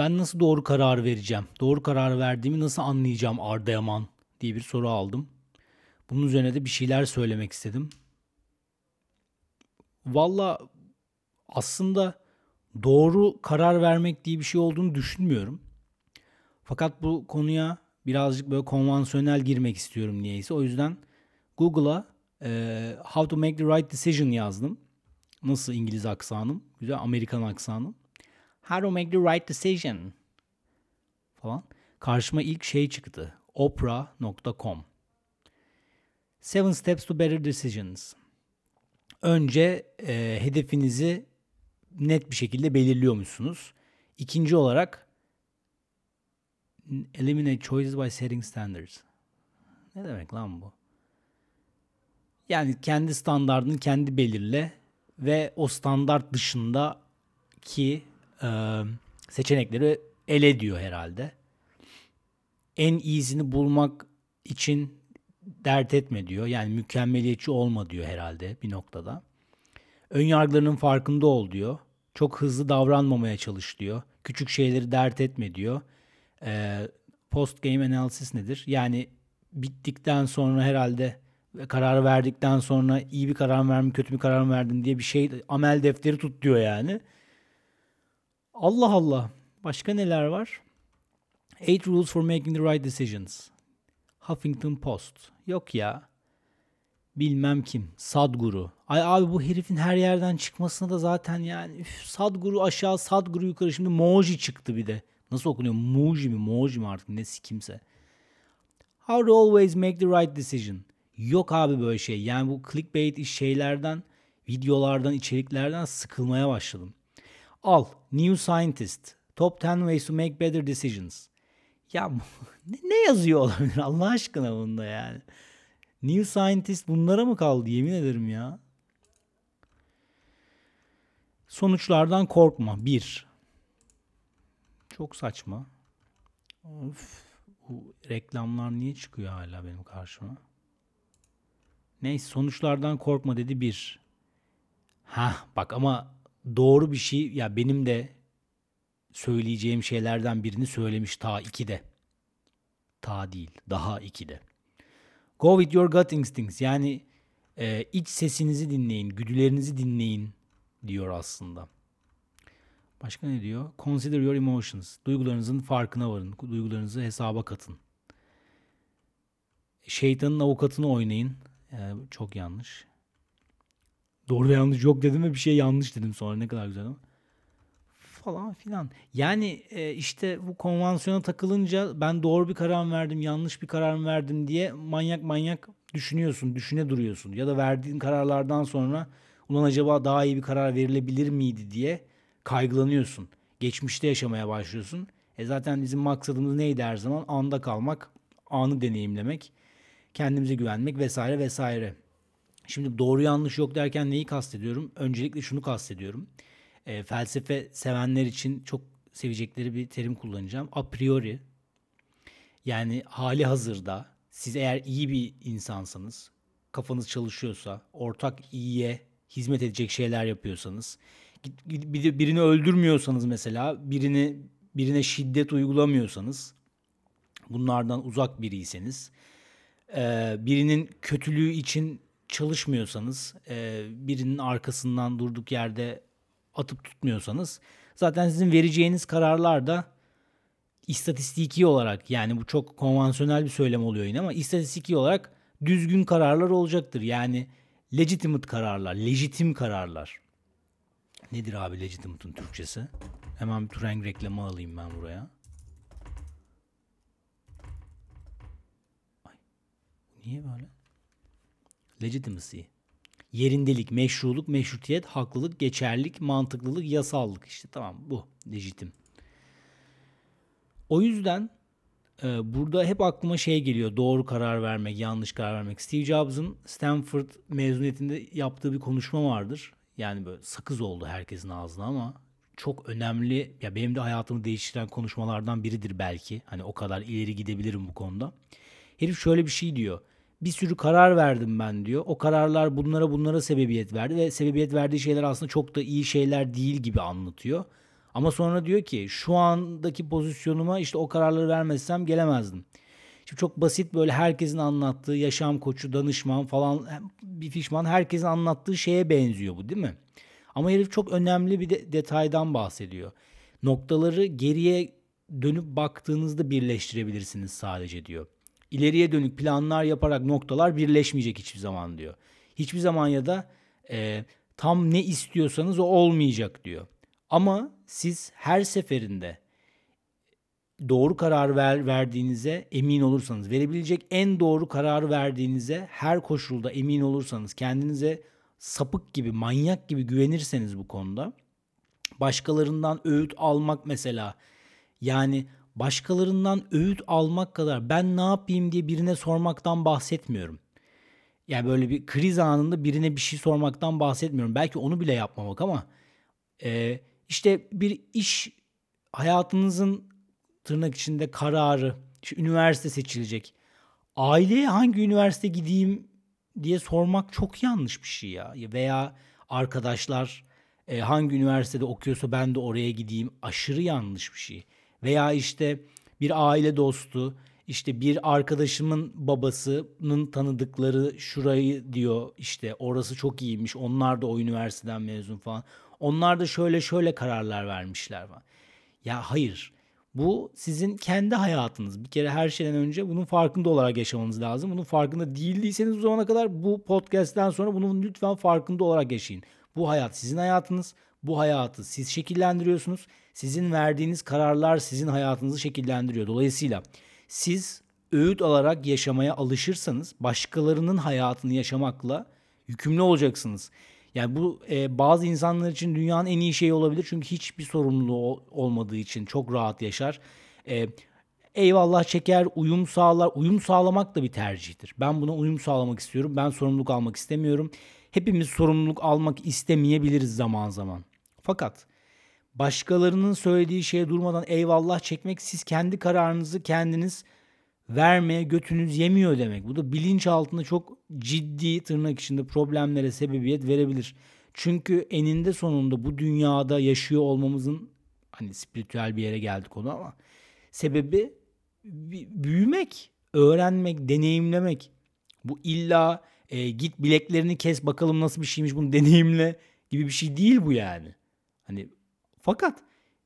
Ben nasıl doğru karar vereceğim? Doğru karar verdiğimi nasıl anlayacağım Arda Yaman diye bir soru aldım. Bunun üzerine de bir şeyler söylemek istedim. Valla aslında doğru karar vermek diye bir şey olduğunu düşünmüyorum. Fakat bu konuya birazcık böyle konvansiyonel girmek istiyorum niyeyse. O yüzden Google'a e, How to make the right decision yazdım. Nasıl İngiliz aksanım? Güzel Amerikan aksanım. How to make the right decision falan. Karşıma ilk şey çıktı. Oprah.com Seven Steps to Better Decisions. Önce e, hedefinizi net bir şekilde belirliyormuşsunuz. İkinci olarak Eliminate choices by setting standards. Ne demek lan bu? Yani kendi standartını kendi belirle ve o standart dışındaki e, seçenekleri ele diyor herhalde. En iyisini bulmak için dert etme diyor. Yani mükemmeliyetçi olma diyor herhalde bir noktada. Ön yargılarının farkında ol diyor. Çok hızlı davranmamaya çalış diyor. Küçük şeyleri dert etme diyor. E, post game analysis nedir? Yani bittikten sonra herhalde karar verdikten sonra iyi bir karar mı verdin, kötü bir karar mı verdin diye bir şey amel defteri tut diyor yani. Allah Allah. Başka neler var? Eight rules for making the right decisions. Huffington Post. Yok ya. Bilmem kim. Sadguru. Ay abi bu herifin her yerden çıkmasına da zaten yani üf, Sadguru aşağı Sadguru yukarı şimdi Moji çıktı bir de. Nasıl okunuyor? Muji mi? Moji mi artık? Ne kimse. How to always make the right decision. Yok abi böyle şey. Yani bu clickbait iş şeylerden, videolardan, içeriklerden sıkılmaya başladım. Al. New Scientist. Top 10 ways to make better decisions. Ya ne yazıyor olabilir Allah aşkına bunda yani. New Scientist bunlara mı kaldı yemin ederim ya. Sonuçlardan korkma. Bir. Çok saçma. Of, bu reklamlar niye çıkıyor hala benim karşıma? Neyse sonuçlardan korkma dedi bir. Ha bak ama doğru bir şey ya benim de söyleyeceğim şeylerden birini söylemiş ta 2'de. Ta değil daha 2'de. Go with your gut instincts yani e, iç sesinizi dinleyin, güdülerinizi dinleyin diyor aslında. Başka ne diyor? Consider your emotions. Duygularınızın farkına varın. Duygularınızı hesaba katın. Şeytanın avukatını oynayın. Ee, çok yanlış. Doğru ve yanlış yok dedim ve bir şey yanlış dedim sonra. Ne kadar güzel ama. Falan filan. Yani e, işte bu konvansiyona takılınca ben doğru bir karar mı verdim, yanlış bir karar mı verdim diye manyak manyak düşünüyorsun, düşüne duruyorsun. Ya da verdiğin kararlardan sonra ulan acaba daha iyi bir karar verilebilir miydi diye kaygılanıyorsun. Geçmişte yaşamaya başlıyorsun. E zaten bizim maksadımız neydi her zaman? Anda kalmak, anı deneyimlemek, kendimize güvenmek vesaire vesaire. Şimdi doğru yanlış yok derken neyi kastediyorum? Öncelikle şunu kastediyorum. E, felsefe sevenler için çok sevecekleri bir terim kullanacağım. A priori yani hali hazırda siz eğer iyi bir insansanız, kafanız çalışıyorsa, ortak iyiye hizmet edecek şeyler yapıyorsanız, birini öldürmüyorsanız mesela, birini birine şiddet uygulamıyorsanız, bunlardan uzak biriyseniz, e, birinin kötülüğü için çalışmıyorsanız, e, birinin arkasından durduk yerde atıp tutmuyorsanız, zaten sizin vereceğiniz kararlar da istatistiki olarak yani bu çok konvansiyonel bir söylem oluyor yine ama istatistiki olarak düzgün kararlar olacaktır. Yani legitimate kararlar, lejitim kararlar. Nedir abi legitimate'ın Türkçesi? Hemen bir Turing reklamı alayım ben buraya. Ay, niye böyle? Legitimacy. Yerindelik, meşruluk, meşrutiyet, haklılık, geçerlilik, mantıklılık, yasallık. İşte tamam bu lejitim. O yüzden e, burada hep aklıma şey geliyor. Doğru karar vermek, yanlış karar vermek. Steve Jobs'ın Stanford mezuniyetinde yaptığı bir konuşma vardır. Yani böyle sakız oldu herkesin ağzına ama çok önemli ya benim de hayatımı değiştiren konuşmalardan biridir belki. Hani o kadar ileri gidebilirim bu konuda. Herif şöyle bir şey diyor. Bir sürü karar verdim ben diyor. O kararlar bunlara bunlara sebebiyet verdi ve sebebiyet verdiği şeyler aslında çok da iyi şeyler değil gibi anlatıyor. Ama sonra diyor ki şu andaki pozisyonuma işte o kararları vermezsem gelemezdim. Şimdi çok basit böyle herkesin anlattığı yaşam koçu, danışman falan bir fişman herkesin anlattığı şeye benziyor bu değil mi? Ama herif çok önemli bir de, detaydan bahsediyor. Noktaları geriye dönüp baktığınızda birleştirebilirsiniz sadece diyor. İleriye dönük planlar yaparak noktalar birleşmeyecek hiçbir zaman diyor. Hiçbir zaman ya da e, tam ne istiyorsanız o olmayacak diyor. Ama siz her seferinde doğru karar ver, verdiğinize emin olursanız, verebilecek en doğru kararı verdiğinize her koşulda emin olursanız, kendinize sapık gibi, manyak gibi güvenirseniz bu konuda, başkalarından öğüt almak mesela, yani başkalarından öğüt almak kadar ben ne yapayım diye birine sormaktan bahsetmiyorum. Yani böyle bir kriz anında birine bir şey sormaktan bahsetmiyorum. Belki onu bile yapmamak ama e, işte bir iş hayatınızın tırnak içinde kararı, işte üniversite seçilecek. Aileye hangi üniversite gideyim diye sormak çok yanlış bir şey ya. Veya arkadaşlar e, hangi üniversitede okuyorsa ben de oraya gideyim aşırı yanlış bir şey. Veya işte bir aile dostu, işte bir arkadaşımın babasının tanıdıkları şurayı diyor işte orası çok iyiymiş. Onlar da o üniversiteden mezun falan. Onlar da şöyle şöyle kararlar vermişler falan. Ya hayır. Bu sizin kendi hayatınız. Bir kere her şeyden önce bunun farkında olarak yaşamanız lazım. Bunun farkında değildiyseniz o zamana kadar bu podcast'ten sonra bunun lütfen farkında olarak yaşayın. Bu hayat sizin hayatınız. Bu hayatı siz şekillendiriyorsunuz. Sizin verdiğiniz kararlar sizin hayatınızı şekillendiriyor. Dolayısıyla siz öğüt alarak yaşamaya alışırsanız başkalarının hayatını yaşamakla yükümlü olacaksınız. Yani bu e, bazı insanlar için dünyanın en iyi şeyi olabilir çünkü hiçbir sorumluluğu olmadığı için çok rahat yaşar. E, eyvallah çeker, uyum sağlar. Uyum sağlamak da bir tercihtir. Ben buna uyum sağlamak istiyorum. Ben sorumluluk almak istemiyorum. Hepimiz sorumluluk almak istemeyebiliriz zaman zaman. Fakat başkalarının söylediği şeye durmadan eyvallah çekmek siz kendi kararınızı kendiniz vermeye götünüz yemiyor demek. Bu da bilinç altında çok ciddi tırnak içinde problemlere sebebiyet verebilir. Çünkü eninde sonunda bu dünyada yaşıyor olmamızın hani spiritüel bir yere geldik konu ama sebebi büyümek, öğrenmek, deneyimlemek. Bu illa e, git bileklerini kes bakalım nasıl bir şeymiş bunu deneyimle gibi bir şey değil bu yani. Hani fakat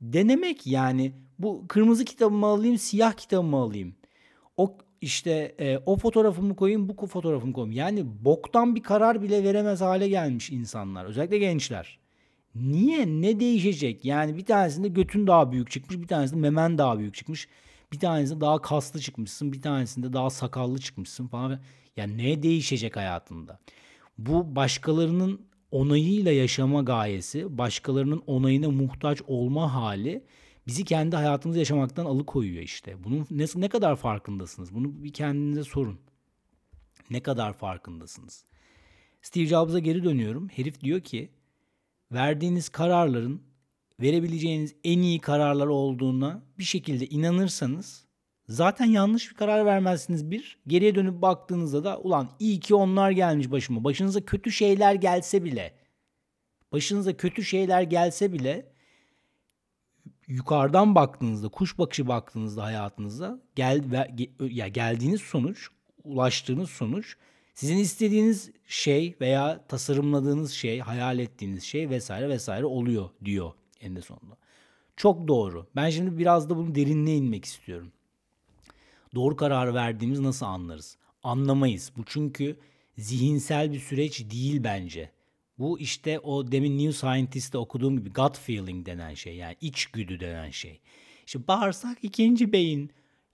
denemek yani bu kırmızı kitabımı alayım, siyah kitabımı alayım o işte e, o fotoğrafımı koyayım bu fotoğrafımı koyayım. Yani boktan bir karar bile veremez hale gelmiş insanlar. Özellikle gençler. Niye? Ne değişecek? Yani bir tanesinde götün daha büyük çıkmış, bir tanesinde memen daha büyük çıkmış. Bir tanesinde daha kaslı çıkmışsın, bir tanesinde daha sakallı çıkmışsın falan. Yani ne değişecek hayatında? Bu başkalarının onayıyla yaşama gayesi, başkalarının onayına muhtaç olma hali bizi kendi hayatımızı yaşamaktan alıkoyuyor işte. Bunun ne, ne kadar farkındasınız? Bunu bir kendinize sorun. Ne kadar farkındasınız? Steve Jobs'a geri dönüyorum. Herif diyor ki verdiğiniz kararların verebileceğiniz en iyi kararlar olduğuna bir şekilde inanırsanız zaten yanlış bir karar vermezsiniz bir. Geriye dönüp baktığınızda da ulan iyi ki onlar gelmiş başıma. Başınıza kötü şeyler gelse bile başınıza kötü şeyler gelse bile yukarıdan baktığınızda, kuş bakışı baktığınızda hayatınıza gel ya geldiğiniz sonuç, ulaştığınız sonuç sizin istediğiniz şey veya tasarımladığınız şey, hayal ettiğiniz şey vesaire vesaire oluyor diyor en sonunda. Çok doğru. Ben şimdi biraz da bunu derinliğe inmek istiyorum. Doğru karar verdiğimiz nasıl anlarız? Anlamayız. Bu çünkü zihinsel bir süreç değil bence. Bu işte o demin New Scientist'te okuduğum gibi gut feeling denen şey yani içgüdü denen şey. İşte bağırsak ikinci beyin.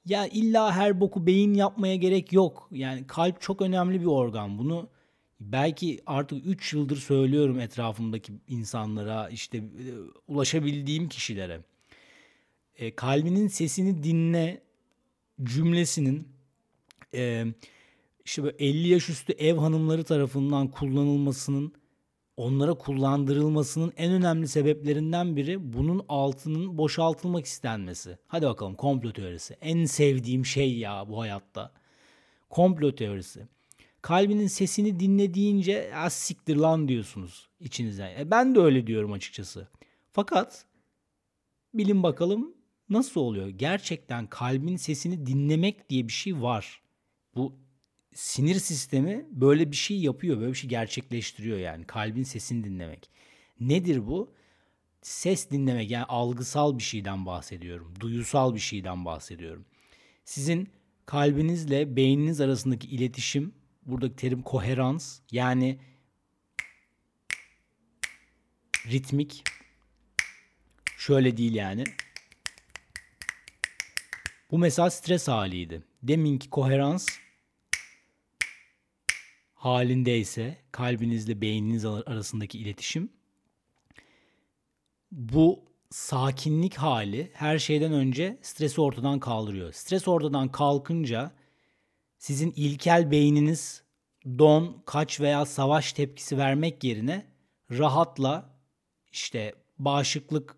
Ya illa her boku beyin yapmaya gerek yok. Yani kalp çok önemli bir organ. Bunu belki artık 3 yıldır söylüyorum etrafımdaki insanlara, işte e, ulaşabildiğim kişilere. E, kalbinin sesini dinle cümlesinin e, işte böyle 50 yaş üstü ev hanımları tarafından kullanılmasının onlara kullandırılmasının en önemli sebeplerinden biri bunun altının boşaltılmak istenmesi. Hadi bakalım komplo teorisi. En sevdiğim şey ya bu hayatta. Komplo teorisi. Kalbinin sesini dinlediğince az siktir lan diyorsunuz içinizden. E ben de öyle diyorum açıkçası. Fakat Bilin bakalım nasıl oluyor? Gerçekten kalbin sesini dinlemek diye bir şey var. Bu sinir sistemi böyle bir şey yapıyor, böyle bir şey gerçekleştiriyor yani kalbin sesini dinlemek. Nedir bu? Ses dinlemek yani algısal bir şeyden bahsediyorum. Duyusal bir şeyden bahsediyorum. Sizin kalbinizle beyniniz arasındaki iletişim, buradaki terim koherans yani ritmik şöyle değil yani. Bu mesela stres haliydi. Deminki koherans halindeyse kalbinizle beyniniz arasındaki iletişim bu sakinlik hali her şeyden önce stresi ortadan kaldırıyor. Stres ortadan kalkınca sizin ilkel beyniniz don, kaç veya savaş tepkisi vermek yerine rahatla işte bağışıklık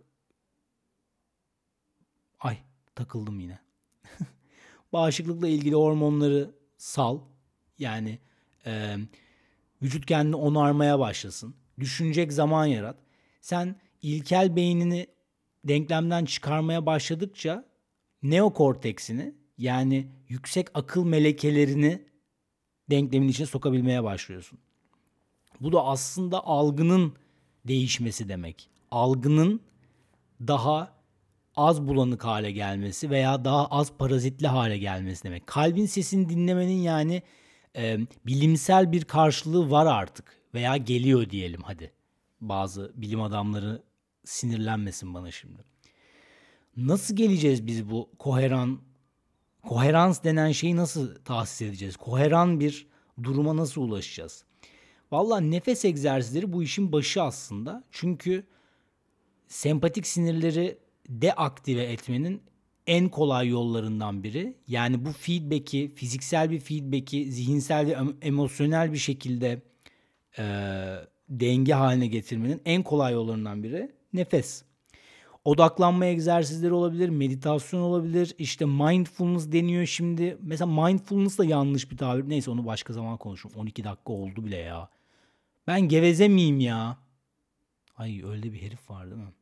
ay takıldım yine. Bağışıklıkla ilgili hormonları sal. Yani e, vücut kendini onarmaya başlasın. Düşünecek zaman yarat. Sen ilkel beynini denklemden çıkarmaya başladıkça neokorteksini yani yüksek akıl melekelerini denklemin içine sokabilmeye başlıyorsun. Bu da aslında algının değişmesi demek. Algının daha az bulanık hale gelmesi veya daha az parazitli hale gelmesi demek. Kalbin sesini dinlemenin yani e, bilimsel bir karşılığı var artık veya geliyor diyelim hadi. Bazı bilim adamları sinirlenmesin bana şimdi. Nasıl geleceğiz biz bu koheran koherans denen şeyi nasıl tahsis edeceğiz? Koheran bir duruma nasıl ulaşacağız? Valla nefes egzersizleri bu işin başı aslında. Çünkü sempatik sinirleri deaktive etmenin en kolay yollarından biri. Yani bu feedback'i, fiziksel bir feedback'i zihinsel ve emosyonel bir şekilde e, denge haline getirmenin en kolay yollarından biri nefes. Odaklanma egzersizleri olabilir, meditasyon olabilir. İşte mindfulness deniyor şimdi. Mesela mindfulness da yanlış bir tabir. Neyse onu başka zaman konuşurum. 12 dakika oldu bile ya. Ben geveze miyim ya? Ay öyle bir herif var değil mi?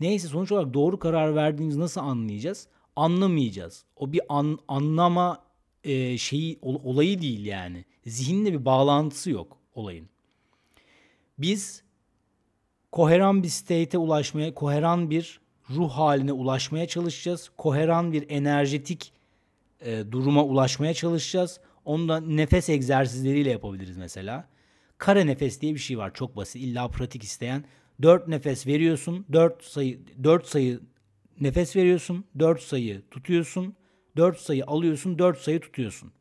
Neyse sonuç olarak doğru karar verdiğimizi nasıl anlayacağız? Anlamayacağız. O bir an, anlama e, şeyi olayı değil yani. Zihinle bir bağlantısı yok olayın. Biz koheran bir state'e ulaşmaya, koheran bir ruh haline ulaşmaya çalışacağız. Koheran bir enerjetik e, duruma ulaşmaya çalışacağız. Onu da nefes egzersizleriyle yapabiliriz mesela. Kare nefes diye bir şey var çok basit. İlla pratik isteyen. 4 nefes veriyorsun. 4 sayı 4 sayı nefes veriyorsun. 4 sayı tutuyorsun. 4 sayı alıyorsun. 4 sayı tutuyorsun.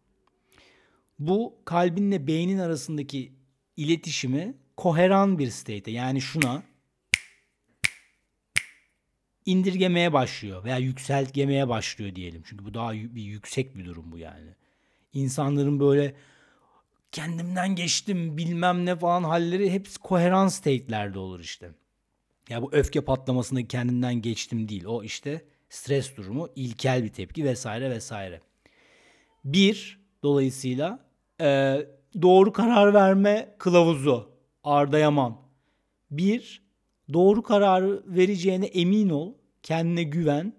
Bu kalbinle beynin arasındaki iletişimi koheran bir state'e yani şuna indirgemeye başlıyor veya yükseltgemeye başlıyor diyelim. Çünkü bu daha bir yüksek bir durum bu yani. İnsanların böyle kendimden geçtim bilmem ne falan halleri hepsi koheran state'lerde olur işte. Ya bu öfke patlamasında kendinden geçtim değil. O işte stres durumu, ilkel bir tepki vesaire vesaire. Bir, dolayısıyla e, doğru karar verme kılavuzu Arda Yaman. Bir, doğru kararı vereceğine emin ol, kendine güven.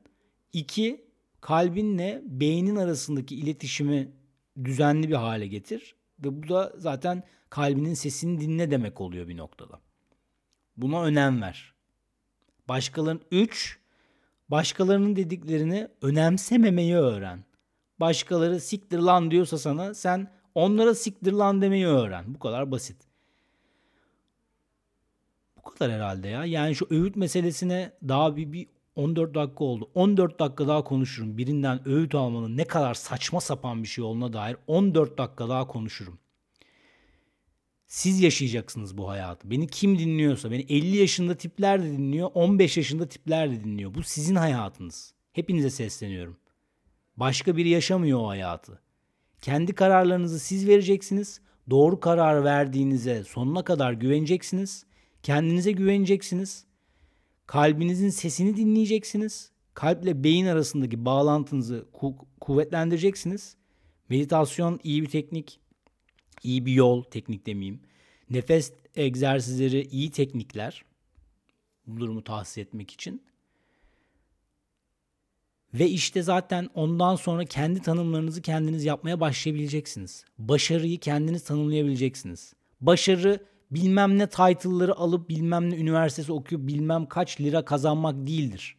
İki, kalbinle beynin arasındaki iletişimi düzenli bir hale getir. Ve bu da zaten kalbinin sesini dinle demek oluyor bir noktada. Buna önem ver. Başkalarının üç, başkalarının dediklerini önemsememeyi öğren. Başkaları siktir lan diyorsa sana sen onlara siktir lan demeyi öğren. Bu kadar basit. Bu kadar herhalde ya. Yani şu öğüt meselesine daha bir, bir 14 dakika oldu. 14 dakika daha konuşurum. Birinden öğüt almanın ne kadar saçma sapan bir şey olduğuna dair 14 dakika daha konuşurum. Siz yaşayacaksınız bu hayatı. Beni kim dinliyorsa, beni 50 yaşında tipler de dinliyor, 15 yaşında tipler de dinliyor. Bu sizin hayatınız. Hepinize sesleniyorum. Başka biri yaşamıyor o hayatı. Kendi kararlarınızı siz vereceksiniz. Doğru karar verdiğinize sonuna kadar güveneceksiniz. Kendinize güveneceksiniz. Kalbinizin sesini dinleyeceksiniz. Kalple beyin arasındaki bağlantınızı ku- kuvvetlendireceksiniz. Meditasyon iyi bir teknik, iyi bir yol, teknik demeyeyim. Nefes egzersizleri iyi teknikler. Bu durumu tahsis etmek için. Ve işte zaten ondan sonra kendi tanımlarınızı kendiniz yapmaya başlayabileceksiniz. Başarıyı kendiniz tanımlayabileceksiniz. Başarı bilmem ne title'ları alıp bilmem ne üniversitesi okuyup bilmem kaç lira kazanmak değildir.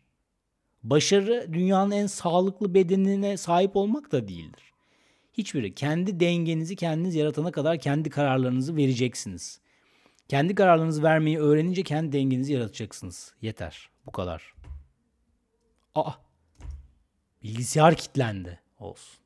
Başarı dünyanın en sağlıklı bedenine sahip olmak da değildir. Hiçbiri. Kendi dengenizi kendiniz yaratana kadar kendi kararlarınızı vereceksiniz. Kendi kararlarınızı vermeyi öğrenince kendi dengenizi yaratacaksınız. Yeter. Bu kadar. Aa. Bilgisayar kilitlendi. Olsun.